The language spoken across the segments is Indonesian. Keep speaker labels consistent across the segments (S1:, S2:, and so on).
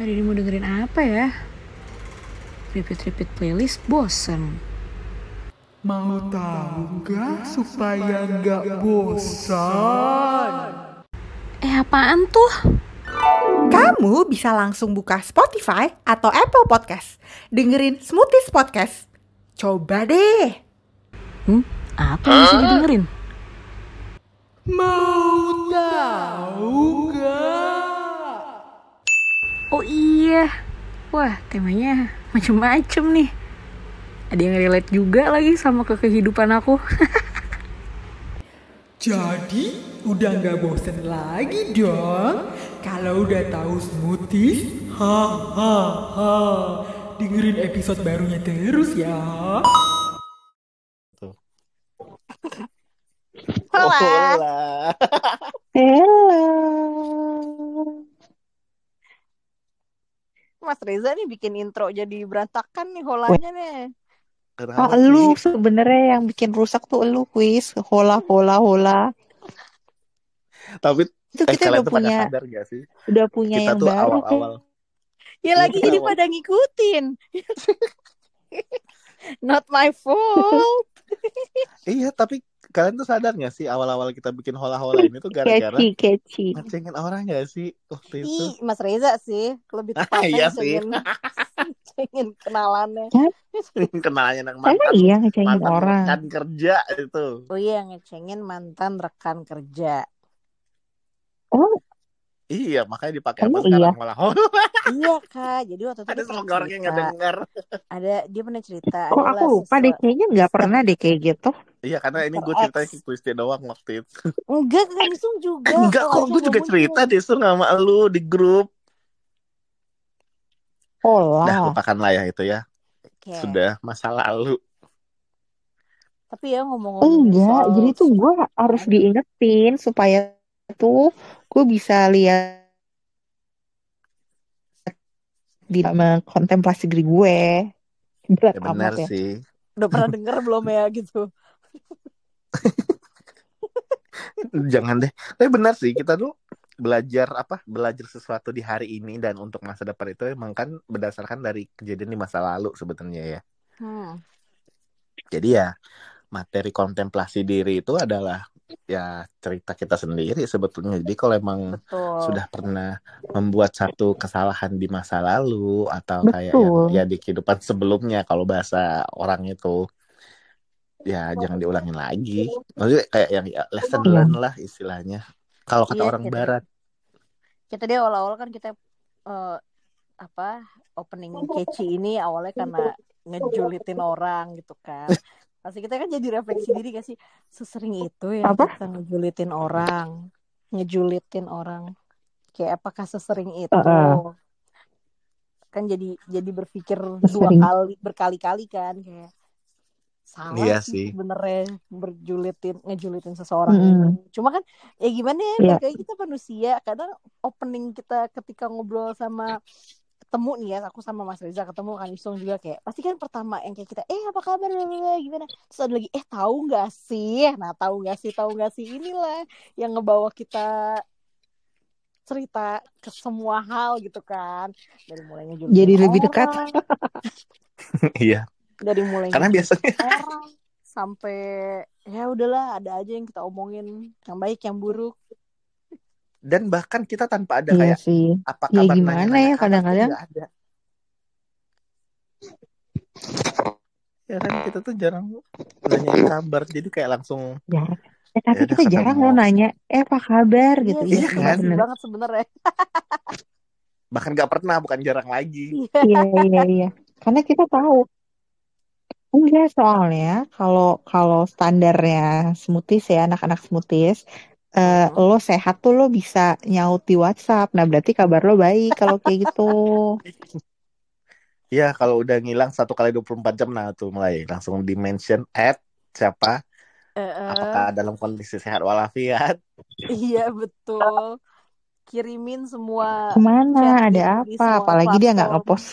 S1: Hari ini mau dengerin apa ya? Repeat-repeat playlist bosen.
S2: Mau tahu nggak supaya nggak bosan?
S1: Eh apaan tuh?
S3: Kamu bisa langsung buka Spotify atau Apple Podcast. Dengerin Smoothies Podcast. Coba deh.
S1: Hmm? Apa yang bisa didengerin?
S2: Mau tahu nggak?
S1: Oh iya. Wah temanya macem-macem nih. Ada yang relate juga lagi sama ke kehidupan aku.
S2: Jadi udah nggak bosen lagi dong? Kalau udah tahu smoothies, ha ha ha. Dengerin episode barunya terus ya.
S4: Hola. Mas Reza nih bikin intro jadi berantakan nih holanya nih.
S5: Ah, lu sebenarnya yang bikin rusak tuh lu kuis hola hola hola
S4: Tapi
S5: itu
S4: eh,
S5: kita udah punya
S4: sadar gak sih?
S5: udah punya
S4: Kita
S5: yang
S4: tuh
S5: baru kan
S4: awal-awal.
S3: Ya lagi jadi
S4: awal.
S3: pada ngikutin. Not my fault.
S4: Iya, tapi kalian tuh sadar gak sih awal-awal kita bikin hola-hola ini tuh gara-gara ngecengin orang gak sih waktu itu?
S3: Ih, Mas Reza sih lebih
S4: Ah,
S3: tepatnya
S4: iya sih.
S3: cengin, cengin kenalannya.
S4: Kenalnya anak
S5: emang
S4: mantan,
S5: iya ngecengin
S4: mantan
S5: orang
S4: rekan kerja itu.
S3: Oh iya ngecengin mantan rekan kerja.
S5: oh
S4: Iya, makanya dipakai apa sekarang
S5: iya?
S4: hola-hola.
S3: iya kak. Jadi waktu itu
S4: Ada semoga orang yang
S3: cerita.
S4: ngedenger.
S3: Ada dia pernah cerita.
S5: kok
S3: adalah
S5: aku lupa deh kayaknya nggak pernah deh kayak gitu
S4: Iya, karena ini gue ceritanya ke Kristi doang waktu itu.
S3: Enggak, Kak Nisung juga.
S4: Enggak kok, gue juga cerita deh Sur sama lu di grup.
S5: hola
S4: Dah lupakan lah ya itu ya.
S3: Oke.
S4: Sudah masa lalu.
S3: Tapi ya ngomong-ngomong
S5: enggak
S3: soal
S5: jadi tuh gue harus diingetin supaya tuh gue bisa lihat di kontemplasi diri gue berat
S4: Ya benar
S5: amat ya
S4: sih.
S3: udah pernah denger belum ya gitu.
S4: Jangan deh. Tapi benar sih kita tuh belajar apa? Belajar sesuatu di hari ini dan untuk masa depan itu emang kan berdasarkan dari kejadian di masa lalu sebenarnya ya.
S3: Hmm.
S4: Jadi ya materi kontemplasi diri itu adalah ya cerita kita sendiri sebetulnya. Jadi kalau emang
S3: Betul.
S4: sudah pernah membuat satu kesalahan di masa lalu atau kayak
S5: Betul.
S4: yang, ya di kehidupan sebelumnya kalau bahasa orang itu ya jangan diulangin lagi. Maksudnya kayak yang ya, lesson
S5: Iya.
S4: learn lah istilahnya. Kalau kata
S3: Iya,
S4: orang
S3: gitu.
S4: barat.
S3: kita dia awal-awal kan kita eh, apa opening catchy ini awalnya karena ngejulitin orang gitu kan pasti kita kan jadi refleksi diri gak sih sesering itu ya
S5: Apa?
S3: kita ngejulitin orang ngejulitin orang kayak apakah sesering itu
S5: Heeh.
S3: kan jadi jadi berpikir dua
S5: Sesering.
S3: kali berkali-kali kan kayak salah
S4: Iya
S3: sih
S4: sih.
S3: sebenarnya berjulitin ngejulitin seseorang ini. Cuma kan ya gimana ya,
S5: Iya.
S3: balik lagi kita manusia. Kadang opening kita ketika ngobrol sama ketemu nih ya, aku sama Mas Reza ketemu kan Isung juga kayak pasti kan pertama yang kayak kita eh apa kabar? Blablabla, gimana? Terus ada lagi eh tahu nggak sih? Nah tahu nggak sih tahu nggak sih? Inilah yang ngebawa kita cerita ke semua hal gitu kan. Dari mulainya julitin
S5: Jadi lebih dekat.
S3: orang,
S4: Iya.
S3: dari mulainya
S4: Karena biasanya
S3: orang sampai ya udahlah ada aja yang kita omongin yang baik yang buruk
S4: dan bahkan kita tanpa ada
S5: iya
S4: kayak
S5: sih
S4: apa
S5: Ya
S4: kabar
S5: gimana
S4: nanya-nanya
S5: ya, kadang-kadang.
S4: ada. Ya kan kita tuh jarang nanyain kabar jadi kayak langsung
S5: jarang eh, tapi
S4: Ya
S5: kita jarang loh nanya eh apa kabar gitu
S3: iya,
S4: Iya kan?
S5: bener.
S3: banget sebenarnya
S4: bahkan nggak pernah bukan jarang lagi.
S5: iya iya iya karena kita tahu enggak soalnya kalau kalau standarnya smoothies ya anak-anak smoothies eh,
S3: Hmm.
S5: lo sehat tuh lo bisa nyaut di WhatsApp. Nah berarti kabar lo baik kalau kayak gitu.
S4: Ya kalau udah ngilang satu kali 24 jam nah tuh mulai langsung di mention at siapa?
S3: Eh, eh,
S4: apakah dalam kondisi sehat walafiat?
S3: Iya betul. Kirimin semua
S5: ke
S3: mana?
S5: ada apa?
S3: semua
S5: apalagi dia nggak ngepost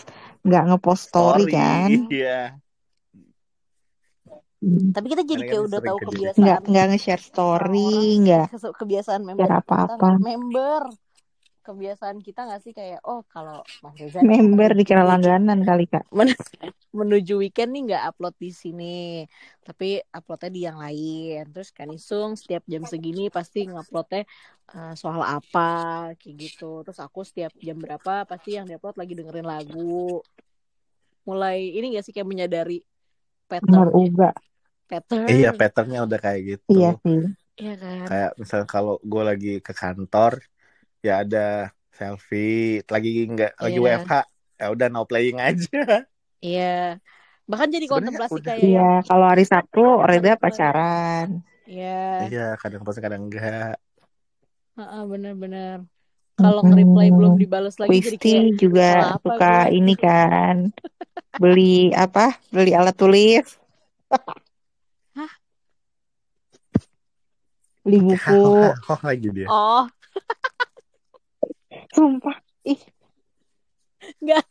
S5: nggak ngepost story, kan?
S4: Iya.
S5: Hmm.
S3: tapi kita jadi kayak udah tahu kebiasaan
S5: nggak nggak nge-share story nggak
S3: kebiasaan member
S5: apa-apa.
S3: member kebiasaan kita nggak sih kayak oh kalau Mas Reza
S5: Member dikira langganan kali kak.
S3: men- menuju weekend nih nggak upload di sini. Tapi uploadnya di yang lain. Terus kan Isung setiap jam segini pasti nguploadnya eh, soal apa kayak gitu. Terus aku setiap jam berapa pasti yang diupload lagi dengerin lagu. Mulai ini gak sih kayak menyadari pattern
S5: uga.
S3: Pattern
S4: Iya, patternnya udah kayak gitu.
S5: Iya sih.
S3: Iya kan
S4: Kayak misalnya kalau gue lagi ke kantor, ya ada selfie, lagi nggak lagi
S3: Iya.
S4: WFH, ya udah no playing aja.
S3: iya bahkan jadi kontemplasi
S4: udah-
S3: kayak
S5: Iya, kalau hari Sabtu
S3: Bener.
S5: pacaran.
S3: iya
S4: Iya, kadang pas kadang enggak.
S3: Heeh, bener-bener kalau nge-reply belum dibales lagi jadi kayak
S5: Wisti juga
S3: salah apa
S5: suka
S3: gue?
S5: ini kan. Beli apa? Beli alat tulis. Beli buku.
S4: Oh, lagi dia.
S3: oh
S5: Sumpah. Ih,
S3: Enggak.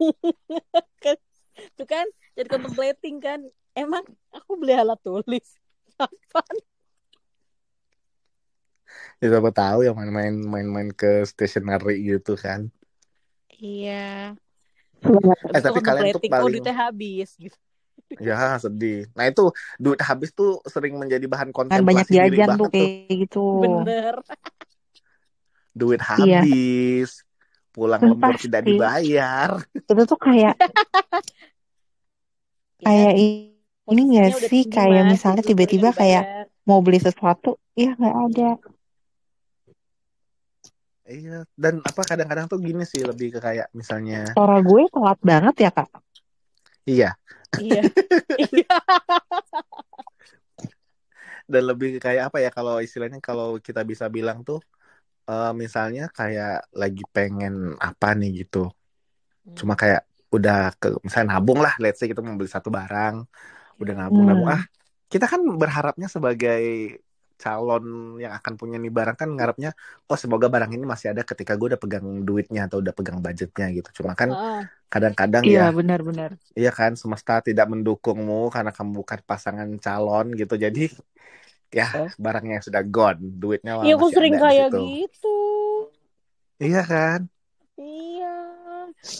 S3: kan itu kan jadi contemplating kan. Emang aku beli alat tulis. Kapan?
S4: Ya siapa tahu yang main-main main-main ke stationery gitu kan.
S3: Iya.
S4: Eh, tapi kalian tuh
S3: oh
S4: paling-
S3: duitnya habis gitu.
S4: Ya sedih. Nah itu duit habis tuh sering menjadi bahan
S5: kan
S4: kontemplasi
S5: banyak
S4: diri
S5: jajan tuh kayak gitu.
S3: Bener.
S4: Duit
S5: Iya.
S4: habis, pulang
S5: Sumpah
S4: lembur tidak dibayar.
S5: Itu tuh kayak kayak
S3: Ya,
S5: i- ini
S3: udah
S5: sih kayak
S3: Mas,
S5: misalnya tiba-tiba kayak mau beli sesuatu, ya nggak ada.
S4: Iya. Dan apa kadang-kadang tuh gini sih lebih ke kayak misalnya,
S5: Suara gue telat banget ya kak.
S4: iya.
S3: Iya. Iya.
S4: Dan lebih kayak apa ya kalau istilahnya kalau kita bisa bilang tuh, eh, misalnya kayak lagi pengen apa nih gitu. Cuma kayak udah ke misalnya nabung lah, let's say kita mau beli satu barang, udah nabung nabung
S5: Hmm.
S4: ah kita kan berharapnya sebagai calon yang akan punya nih barang kan ngarepnya oh semoga barang ini masih ada ketika gue udah pegang duitnya atau udah pegang budgetnya gitu cuma kan kadang-kadang
S5: Iya
S4: ya
S5: benar-benar.
S4: iya kan semesta tidak mendukungmu karena kamu bukan pasangan calon gitu jadi ya barangnya sudah gone duitnya
S3: Iya, aku sering kayak
S4: situ.
S3: gitu.
S4: iya kan
S3: Iya.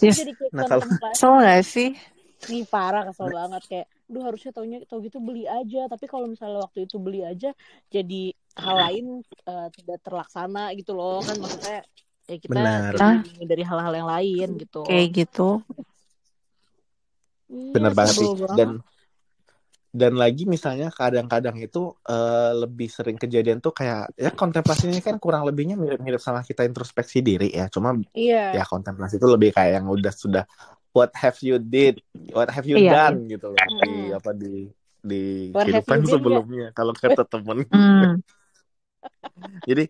S5: Yes.
S3: Jadi kayak
S4: Nah, kalau-.
S5: Kesel nggak sih?
S3: Nih parah kesel banget kayak duh harusnya taunya tau gitu beli aja. Tapi kalau misalnya waktu itu beli aja jadi hal lain eh, tidak terlaksana gitu loh. Kan maksudnya ya kita
S4: Benar.
S3: dari hal-hal yang lain gitu.
S5: Kayak gitu.
S3: Iya,
S4: bener banget sih. dan dan lagi misalnya kadang-kadang itu eh, lebih sering kejadian tuh kayak ya kontemplasinya kan kurang lebihnya mirip-mirip sama kita introspeksi diri ya. Cuma
S3: iya.
S4: ya kontemplasi itu lebih kayak yang udah sudah what have you did what have you
S5: Iya,
S4: done gitu loh di
S3: Mm.
S4: apa di di
S3: What
S4: kehidupan
S3: been,
S4: sebelumnya kalau kata temen.
S5: Hmm.
S4: jadi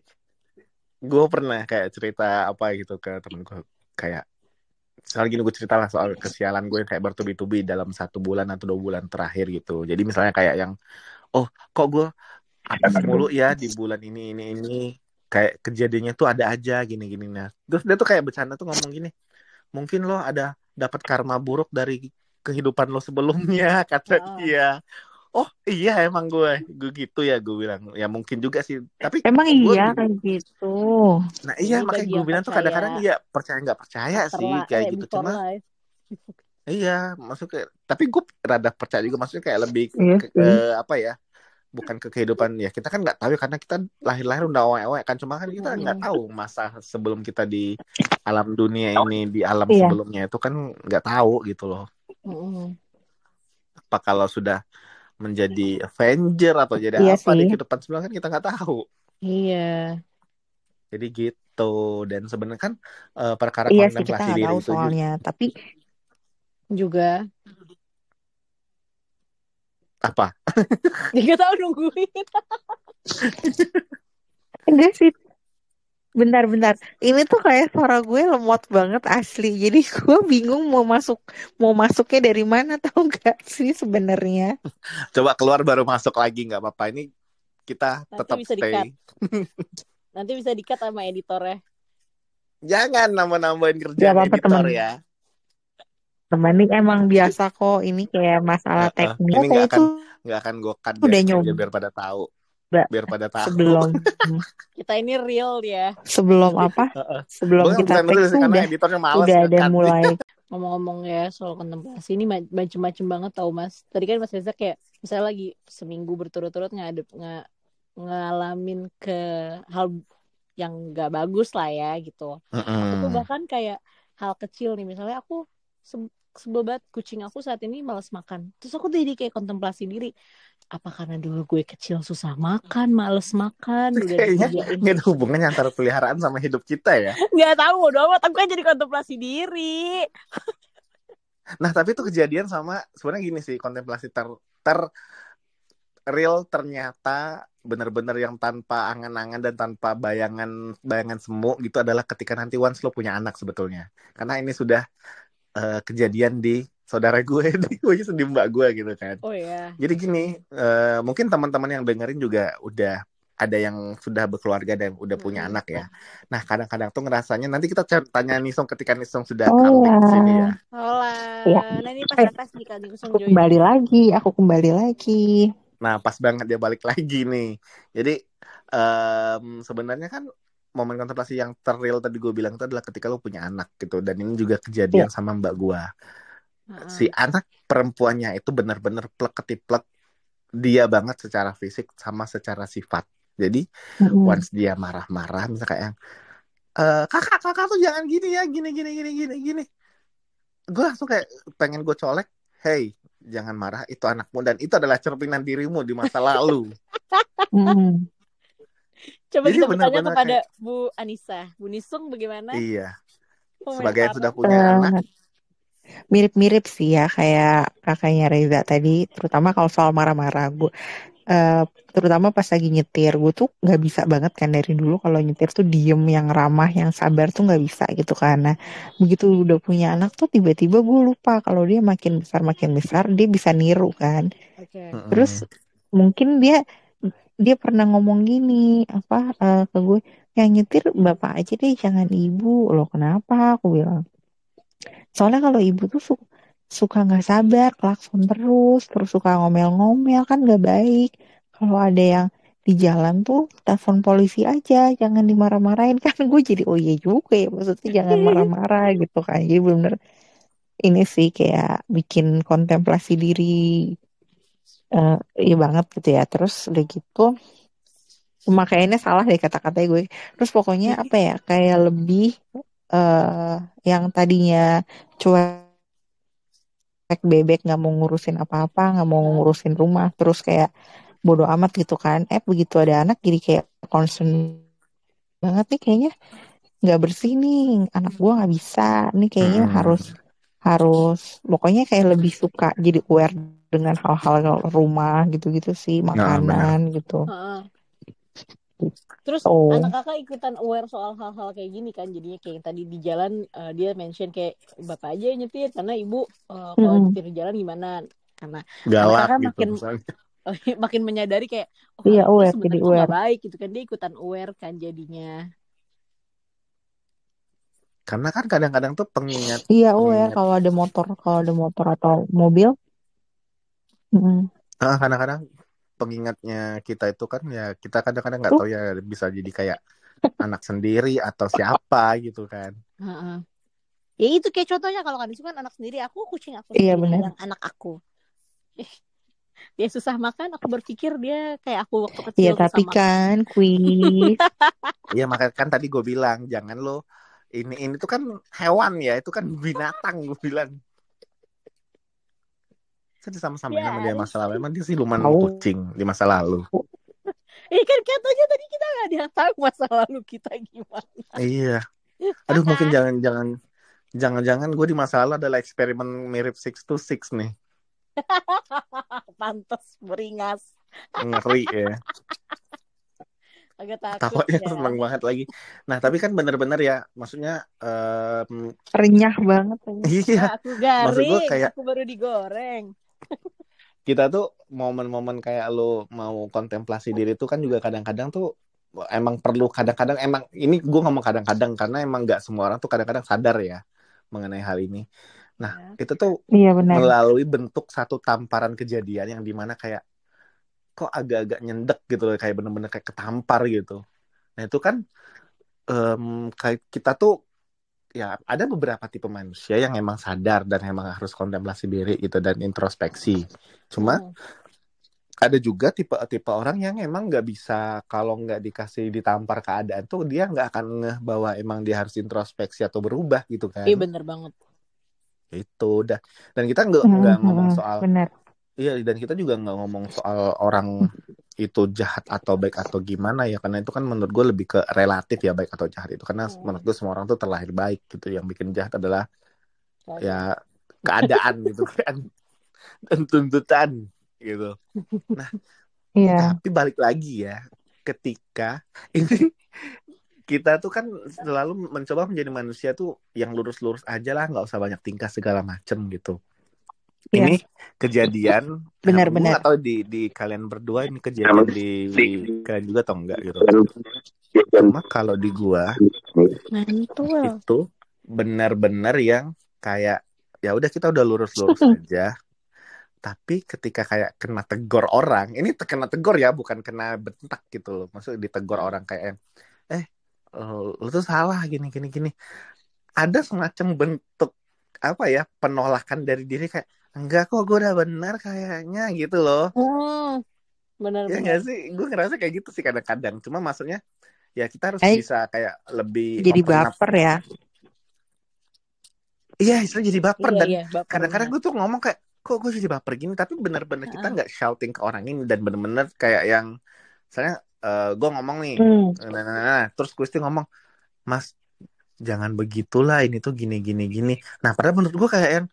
S4: gue pernah kayak cerita apa gitu ke temen gue kayak soal gini gue cerita lah soal kesialan gue kayak bertubi-tubi dalam satu bulan atau dua bulan terakhir gitu. Jadi misalnya kayak yang oh kok gue apa mulu ya di bulan ini ini ini kayak kejadiannya tuh ada aja gini gini nah terus dia tuh kayak bercanda tuh ngomong gini mungkin lo ada dapat karma buruk dari kehidupan lo sebelumnya kata
S3: Ah.
S4: dia oh iya emang gue gue gitu ya gue bilang ya mungkin juga sih tapi
S5: Emang
S4: gue
S5: iya kayak gitu.
S4: Nah iya
S3: Jadi
S4: makanya gue bilang tuh
S3: percaya,
S4: kadang-kadang iya percaya nggak percaya sih
S3: Afterlife-
S4: kayak
S3: eh,
S4: gitu cuma
S3: life.
S4: iya maksudnya tapi gue rada percaya juga maksudnya kayak lebih
S5: Iya
S4: ke,
S5: sih.
S4: ke- apa ya bukan ke kehidupan ya kita kan nggak tahu ya karena kita lahir-lahir udah awet kan cuma kan kita nggak
S3: Mm-mm.
S4: tahu masa sebelum kita di alam dunia ini di alam
S5: Iya.
S4: sebelumnya itu kan nggak tahu gitu loh apa kalau sudah menjadi Avenger atau jadi
S5: Iya
S4: apa di
S5: sih.
S4: kehidupan sebelumnya kan kita nggak tahu
S3: iya
S4: jadi gitu dan sebenarnya kan eh, perkara
S5: Iya sih kita
S4: diri
S5: tahu
S4: itu juga
S5: soalnya. Tapi
S3: juga
S4: apa
S3: nggak tahu nungguin
S5: enggak sih. Bentar-bentar. Ini tuh kayak suara gue lemot banget asli. Jadi gue bingung mau masuk mau masuknya dari mana tahu gak sih sebenarnya.
S4: Coba keluar baru masuk lagi nggak apa-apa. Ini kita
S3: Nanti
S4: tetap
S3: bisa
S4: stay.
S3: nanti bisa dikat sama editornya
S4: Jangan nambah-nambahin
S5: Gak
S4: kerjaan
S5: apa-apa
S4: editor
S5: teman.
S4: ya.
S5: Teman ini emang biasa kok. Ini kayak masalah teknis.
S4: Ini
S5: Saya
S4: akan
S5: tuh
S4: nggak akan gue cut
S5: Udah
S4: deh,
S5: nyoba.
S4: biar, biar pada tahu.
S5: Mbak.
S4: biar pada tahu.
S5: sebelum
S3: Kita ini real ya.
S5: sebelum apa sebelum
S4: Bukan
S5: kita take udah
S4: editornya
S5: udah ada mulai
S3: Ngomong-ngomong ya soal kontemplasi ini ma- macem-macem banget tau mas. Tadi kan mas Reza kayak misalnya lagi seminggu berturut-turut ngadep nge- ngalamin ke hal yang gak bagus lah ya gitu. Aku tuh
S4: Mm-mm.
S3: bahkan kayak hal kecil nih misalnya aku sebel banget kucing aku saat ini malas makan. Terus aku jadi kayak kontemplasi diri. Apa karena dulu gue kecil susah makan, males makan,
S4: Kayaknya nggak ada hubungannya antara peliharaan sama hidup kita ya.
S3: nggak tahu bodo amat aku kan jadi kontemplasi diri
S4: Nah, tapi itu kejadian sama sebenarnya gini sih, kontemplasi ter ter real ternyata benar-benar yang tanpa angan-angan dan tanpa bayangan bayangan semu gitu adalah ketika nanti once lo punya anak sebetulnya. Karena ini sudah eh, kejadian di saudara gue, di gue di mbak gue gitu kan.
S3: oh ya
S4: Jadi gini, eh, mungkin teman-teman yang dengerin juga udah ada yang sudah berkeluarga dan udah punya
S3: Mm-mm.
S4: anak ya. Nah, kadang-kadang tuh ngerasanya nanti kita tanya Nisong ketika Nisong sudah
S5: Oh,
S4: di sini
S5: ya.
S4: ya.
S3: Hola
S5: Iya.
S3: nah ini pas
S5: Eh,
S3: pas nih kak Kusung
S5: aku
S3: join
S5: kembali lagi aku kembali lagi
S4: Nah, pas banget dia balik lagi nih. Jadi em, sebenarnya kan momen kontemplasi yang terreal tadi gue bilang itu adalah ketika lo punya anak gitu. Dan ini juga
S5: Iya.
S4: kejadian sama mbak gue. Si anak perempuannya itu benar-benar plek ketiplek dia banget secara fisik sama secara sifat. Jadi
S5: Mm-mm.
S4: once dia marah-marah misalnya kayak yang "Eh, kakak kakak tuh jangan gini ya gini gini gini gini gini gue langsung kayak pengen gue colek hey jangan marah itu anakmu dan itu adalah cerminan dirimu di masa lalu.
S3: Coba
S4: Jadi
S3: kita bertanya
S4: benar-benar
S3: kepada Bu Anissa. Bu Nisung bagaimana?
S4: Iya.
S3: Komentar.
S4: sebagai yang sudah punya
S5: Eh,
S4: anak.
S5: mirip-mirip sih ya kayak kakaknya Reza tadi terutama kalau soal marah-marah. Gue eh, terutama pas lagi nyetir gue tuh nggak bisa banget kan dari dulu kalau nyetir tuh diem yang ramah yang sabar tuh nggak bisa gitu karena begitu udah punya anak tuh tiba-tiba gue lupa kalau dia makin besar makin besar dia bisa niru kan.
S3: Oke.
S4: Mm-mm.
S5: terus mungkin dia dia pernah ngomong gini apa eh, ke gue yang nyetir bapak aja deh jangan ibu. Loh kenapa? Aku bilang. Soalnya kalau ibu tuh su- suka nggak sabar klakson terus terus suka ngomel-ngomel kan nggak baik. Kalau ada yang di jalan tuh telepon polisi aja jangan dimarah-marahin. Kan gue jadi oh iya juga ya maksudnya jangan marah-marah gitu kan. Jadi bener ini sih kayak bikin kontemplasi diri eh iya banget gitu ya. Terus udah gitu cuma kayaknya salah deh kata-katanya gue. Terus pokoknya apa ya kayak lebih eh yang tadinya cuek bebek nggak mau ngurusin apa-apa nggak mau ngurusin rumah terus kayak bodo amat gitu kan. Eh begitu ada anak jadi kayak concern banget nih kayaknya. Nggak bersih nih anak gua nggak bisa. Nih kayaknya
S4: Mm-mm.
S5: harus harus pokoknya kayak lebih suka jadi aware dengan hal-hal rumah gitu-gitu sih
S4: Nah,
S5: makanan gitu
S3: Heeh. Terus
S5: Oh.
S3: anak kakak ikutan aware soal hal-hal kayak gini kan jadinya kayak tadi di jalan eh, dia mention kayak bapak aja yang nyetir karena ibu eh, kalau
S5: Mm-mm.
S3: nyetir di jalan gimana karena
S4: galak
S3: kakak
S4: gitu
S3: makin
S4: misalnya.
S3: makin menyadari kayak oh
S5: Iya, aware, jadi aware.
S3: baik gitu kan dia ikutan aware kan jadinya
S4: karena kan kadang-kadang tuh pengingat
S5: iya aware
S4: pengingat
S5: kalau ada motor kalau ada motor atau mobil Mm-mm.
S4: Ah, kadang-kadang pengingatnya kita itu kan ya kita kadang-kadang nggak tahu ya bisa jadi kayak anak sendiri atau siapa gitu kan
S3: Heeh. ya itu kayak contohnya kalau kan itu kan anak sendiri aku kucing aku
S5: Iya,
S3: sendiri yang anak aku dia susah makan aku berpikir dia kayak aku waktu kecil
S5: Iya tapi
S3: makan.
S5: kan quiz
S4: Iya makanya kan tadi gue bilang jangan lo ini ini tuh kan hewan ya itu kan binatang gue bilang. Saya sama-sama
S3: Ya,
S4: sama dia masa lalu emang dia siluman
S5: Tahu.
S4: kucing di masa lalu.
S3: Iya kan katanya tadi kita nggak ada yang tahu masa lalu kita gimana.
S4: Iya. Aduh mungkin jangan jangan jangan-jangan gue di masa lalu adalah eksperimen mirip six to six nih
S3: Pantes beringas.
S4: ngeri ya.
S3: Agak takut
S4: Takutnya
S3: ya.
S4: seneng banget lagi. Nah tapi kan bener-bener ya maksudnya em,
S5: renyah banget
S4: iya
S3: Nah, aku
S4: Maksud gua
S3: garing,
S4: kayak-
S3: aku baru digoreng.
S4: Kita tuh momen-momen kayak lo mau kontemplasi diri tuh kan juga kadang-kadang tuh emang perlu kadang-kadang emang ini gue ngomong kadang-kadang karena emang nggak semua orang tuh kadang-kadang sadar ya mengenai hal ini. Nah itu tuh
S5: iya benar.
S4: melalui bentuk satu tamparan kejadian yang di mana kayak kok agak-agak nyendek gitu loh kayak bener-bener kayak ketampar gitu. Nah itu kan em, kayak kita tuh ya ada beberapa tipe manusia yang emang sadar dan emang harus kontemplasi diri gitu dan introspeksi cuma
S3: Hmm.
S4: ada juga tipe-tipe orang yang emang nggak bisa kalau nggak dikasih ditampar keadaan tuh dia nggak akan ngeh bahwa emang dia harus introspeksi atau berubah gitu kan
S3: Iya bener banget.
S4: itu udah dan kita nggak
S5: Hmm,
S4: nggak ngomong
S5: hmm,
S4: soal
S5: benar.
S4: iya dan kita juga nggak ngomong soal orang itu jahat atau baik atau gimana ya karena itu kan menurut gue lebih ke relatif ya baik atau jahat itu karena
S3: Hmm.
S4: menurut gue semua orang tuh terlahir baik gitu yang bikin jahat adalah
S3: Kayak-
S4: ya keadaan gitu kan dan tuntutan gitu
S5: Iya.
S4: Tapi balik lagi ya, ketika ini kita tuh kan selalu mencoba menjadi manusia tuh yang lurus-lurus aja lah, nggak usah banyak tingkah segala macem gitu.
S5: Iya.
S4: Ini kejadian,
S5: Benar,
S4: gue
S5: benar.
S4: nggak tahu di di kalian berdua ini kejadian di, kalian juga atau enggak gitu. Cuma kalau di gua
S3: Mantul.
S4: itu benar-benar yang kayak ya udah kita udah lurus-lurus aja. Tapi ketika kayak kena tegor orang, ini kena tegor ya, bukan kena bentak gitu loh. Maksudnya ditegur orang kayak eh eh, lu tuh salah gini gini gini. Ada semacam bentuk apa ya penolakan dari diri kayak enggak kok gue udah benar kayaknya gitu loh.
S3: Hmm. Bener
S4: Ya nggak sih? Gue ngerasa kayak gitu sih kadang-kadang. Cuma maksudnya ya kita harus
S5: Eh,
S4: bisa kayak lebih
S5: Jadi baper ya.
S4: Iya, istilah jadi baper
S3: Iya
S4: dan
S3: iya.
S4: kadang-kadang
S3: banget.
S4: gue tuh ngomong kayak kok gue jadi baper gini tapi bener-bener kita nggak shouting ke orang ini dan bener-bener kayak yang misalnya gue ngomong nih
S5: Hmm.
S4: nah, nah, nah, nah. terus Gusti ngomong mas jangan begitulah ini tuh gini gini gini nah padahal menurut gue kayak yang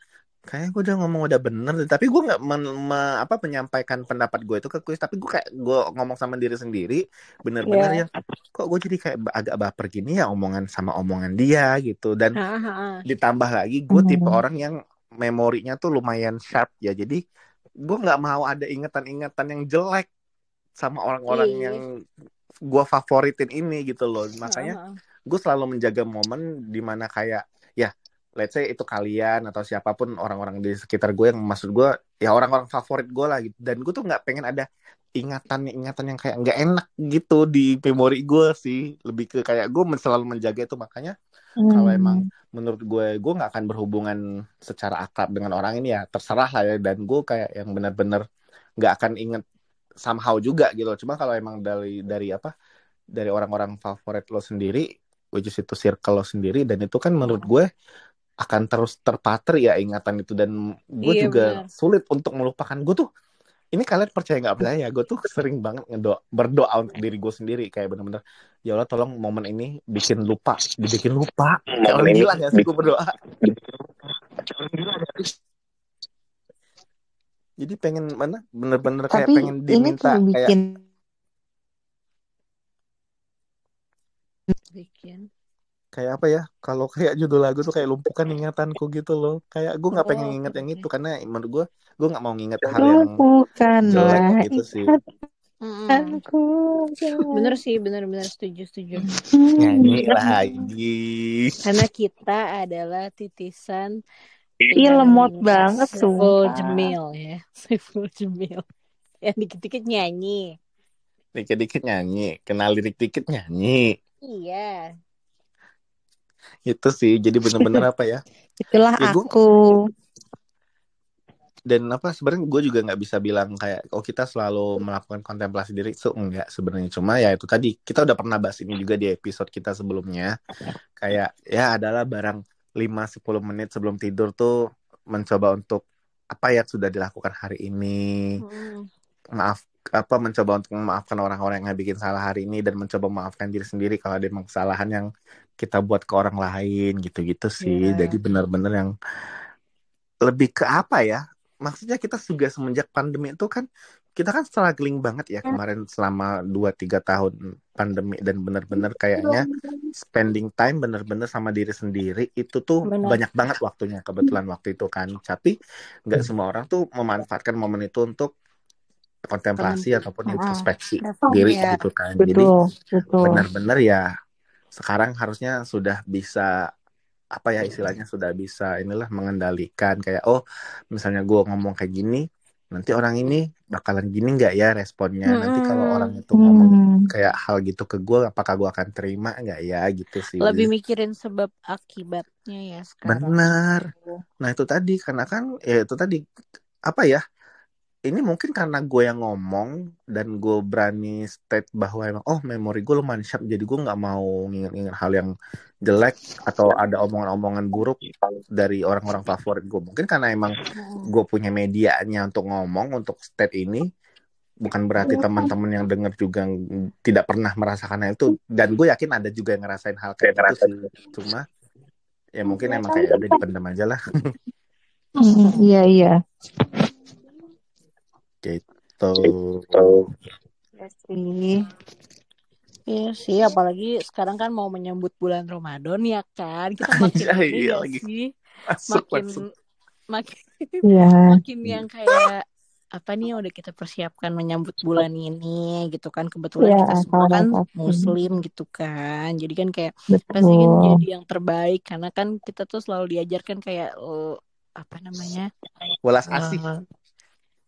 S4: kayaknya gue udah ngomong udah bener tapi gue nggak men- me- apa menyampaikan pendapat gue itu ke Gusti tapi gue kayak gue ngomong sama diri sendiri bener-bener
S3: Iya.
S4: yang kok gue jadi kayak agak baper gini ya omongan sama omongan dia gitu dan
S3: Ha, ha, ha.
S4: ditambah lagi gue tipe
S5: Hmm.
S4: orang yang memorinya tuh lumayan sharp ya jadi gue nggak mau ada ingatan-ingatan yang jelek sama orang-orang
S3: Iya.
S4: yang gue favoritin ini gitu loh makanya gue selalu menjaga momen di mana kayak ya let's say itu kalian atau siapa pun orang-orang di sekitar gue yang maksud gue ya orang-orang favorit gue lah gitu. Dan gue tuh nggak pengen ada ingatan-ingatan yang kayak nggak enak gitu di memori gue sih. Lebih ke kayak gue selalu menjaga itu. Makanya kalau
S5: Hmm.
S4: emang menurut gue gue nggak akan berhubungan secara akrab dengan orang ini ya terserah lah ya. Dan gue kayak yang benar-benar nggak akan inget somehow juga gitu cuma kalau emang dari dari apa dari orang-orang favorit lo sendiri which is itu circle lo sendiri dan itu kan menurut gue akan terus terpater ya ingatan itu. Dan gue
S3: Iya,
S4: juga
S3: benar.
S4: sulit untuk melupakan. Gue tuh ini kalian percaya nggak percaya? Ya gue tuh sering banget ngedoa berdoa untuk diri gue sendiri. Kayak bener-bener ya Allah tolong momen ini bikin lupa dibikin lupa. Kayak orang gila gak sih gue berdoa? jadi pengen mana? Bener-bener kayak
S5: Tapi
S4: pengen
S5: ini
S4: diminta
S5: tuh
S4: kayak
S5: bikin
S3: Bikin.
S4: Kayak apa ya kalau kayak judul lagu tuh kayak lumpuhkan ingatanku gitu loh kayak gue nggak pengen
S3: Oh,
S4: nginget yang itu karena menurut gue gue nggak mau nginget hal yang
S5: Lupakanlah
S4: jelek gitu sih.
S5: Ingatanku.
S3: Bener sih, bener bener setuju setuju.
S4: nyanyi lagi
S3: Karena kita adalah titisan
S5: Ih, lemot banget,
S3: Saiful
S5: sumpah.
S3: Jamil ya. Saiful Jamil. Yang dikit-dikit nyanyi.
S4: dikit-dikit nyanyi kenal lirik dikit nyanyi
S3: Iya.
S4: Itu sih jadi bener-bener apa ya
S5: Itulah
S4: Ya, gua-
S5: aku.
S4: dan apa sebenarnya gue juga nggak bisa bilang kayak oh kita selalu melakukan kontemplasi diri so enggak sebenarnya cuma ya itu tadi kita udah pernah bahas ini juga di episode kita sebelumnya kayak ya adalah barang 5-10 menit sebelum tidur tuh mencoba untuk apa ya sudah dilakukan hari ini
S3: Mm.
S4: maaf apa mencoba untuk memaafkan orang-orang yang bikin salah hari ini dan mencoba memaafkan diri sendiri kalau ada emang kesalahan yang kita buat ke orang lain gitu-gitu sih
S3: Iya.
S4: jadi benar-benar yang lebih ke apa ya maksudnya kita juga semenjak pandemi itu kan kita kan struggling banget ya kemarin selama 2-3 tahun pandemi dan benar-benar kayaknya spending time benar-benar sama diri sendiri itu tuh
S3: Benar.
S4: banyak banget waktunya kebetulan waktu itu kan tapi nggak semua orang tuh memanfaatkan momen itu untuk kontemplasi ataupun
S3: Mm-mm.
S4: introspeksi diri
S5: ya.
S4: gitu kan jadi
S5: Betul, betul.
S4: benar-benar ya sekarang harusnya sudah bisa apa ya istilahnya sudah bisa inilah mengendalikan kayak oh misalnya gue ngomong kayak gini nanti orang ini bakalan gini nggak ya responnya? Nanti kalau orang itu ngomong
S5: Hmm.
S4: kayak hal gitu ke gue apakah gue akan terima nggak ya? Gitu sih
S3: Lebih mikirin sebab akibatnya ya sekarang.
S4: benar. Nah itu tadi karena kan ya itu tadi apa ya ini mungkin karena gue yang ngomong dan gue berani state bahwa emang oh memori gue lumayan sharp jadi gue nggak mau nginget-nginget hal yang jelek atau ada omongan-omongan buruk dari orang-orang favorit gue. Mungkin karena emang
S3: Mm.
S4: gue punya medianya untuk ngomong untuk state ini bukan berarti teman-teman yang dengar juga tidak pernah merasakan hal itu. Dan gue yakin ada juga yang ngerasain hal kayak gitu sih. Cuma ya mungkin emang kayak udah dipendam aja lah.
S5: Hmm, Iya iya.
S4: Gitu
S5: Iya sih.
S3: Iya sih, apalagi sekarang kan mau menyambut bulan Ramadan ya kan. Kita makin
S4: Iya, iya lagi.
S3: sih?
S4: masuk
S3: Makin
S4: masuk
S3: makin
S5: Iya.
S3: makin yang kayak apa nih udah kita persiapkan menyambut bulan ini gitu kan. Kebetulan
S5: Iya,
S3: kita semua kan muslim gitu kan. Jadi kan kayak pasti kan
S5: Betul.
S3: jadi yang terbaik karena kan kita tuh selalu diajarkan kayak eh, apa namanya?
S4: welas asih
S3: Eh,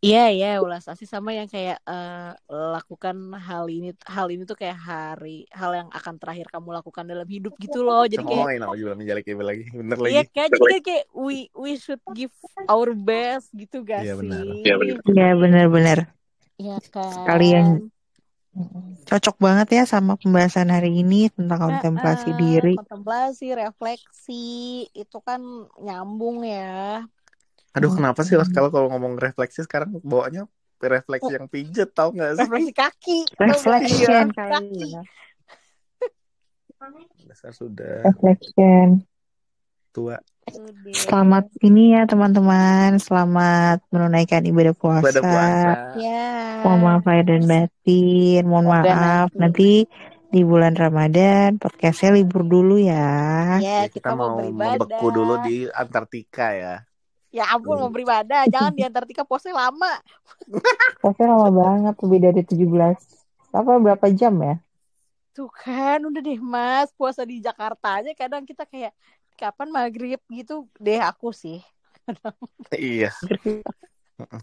S3: Iya ya ulas asih sama yang kayak eh, lakukan hal ini hal ini tuh kayak hari hal yang akan terakhir kamu lakukan dalam hidup gitu loh jadi kayak
S4: oh juga menjalik lagi bener lagi
S3: iya kan jadi kayak we we should give our best gitu gak
S4: Iya,
S3: sih
S4: benar.
S3: iya
S5: Iya benar-benar.
S3: kan
S5: Sekalian cocok banget ya sama pembahasan hari ini tentang kontemplasi
S3: Ah, ah,
S5: diri.
S3: kontemplasi refleksi itu kan nyambung ya
S4: aduh kenapa sih
S5: Hmm.
S4: kalau kalau ngomong refleksi sekarang bawanya refleksi yang pijet tau gak sih
S3: refleksi kaki
S5: Reflection kali
S3: kaki
S5: ya.
S4: dasar sudah
S5: Reflection.
S4: tua.
S5: Selamat ini ya teman-teman. Selamat menunaikan ibadah puasa.
S4: pada puasa
S3: ya
S5: Mohon maaf lahir dan batin. Mohon
S3: Semoga
S5: maaf
S3: nanti-
S5: nanti di bulan Ramadan podcastnya libur dulu ya.
S3: ya
S4: Ya, kita, mau
S3: beribadah
S4: membeku dulu di Antartika ya
S3: Ya ampun mau beribadah, jangan di Antartika posnya lama.
S5: Puasanya lama banget, lebih dari 17 apa berapa jam ya?
S3: Tuh kan, udah deh mas, puasa di Jakarta aja kadang kita kayak kapan maghrib gitu. Deh aku sih.
S4: iya.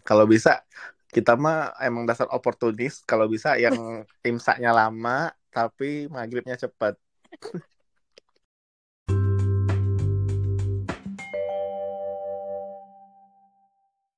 S4: Kalau bisa kita mah emang dasar oportunis. Kalau bisa yang imsaknya lama tapi maghribnya cepat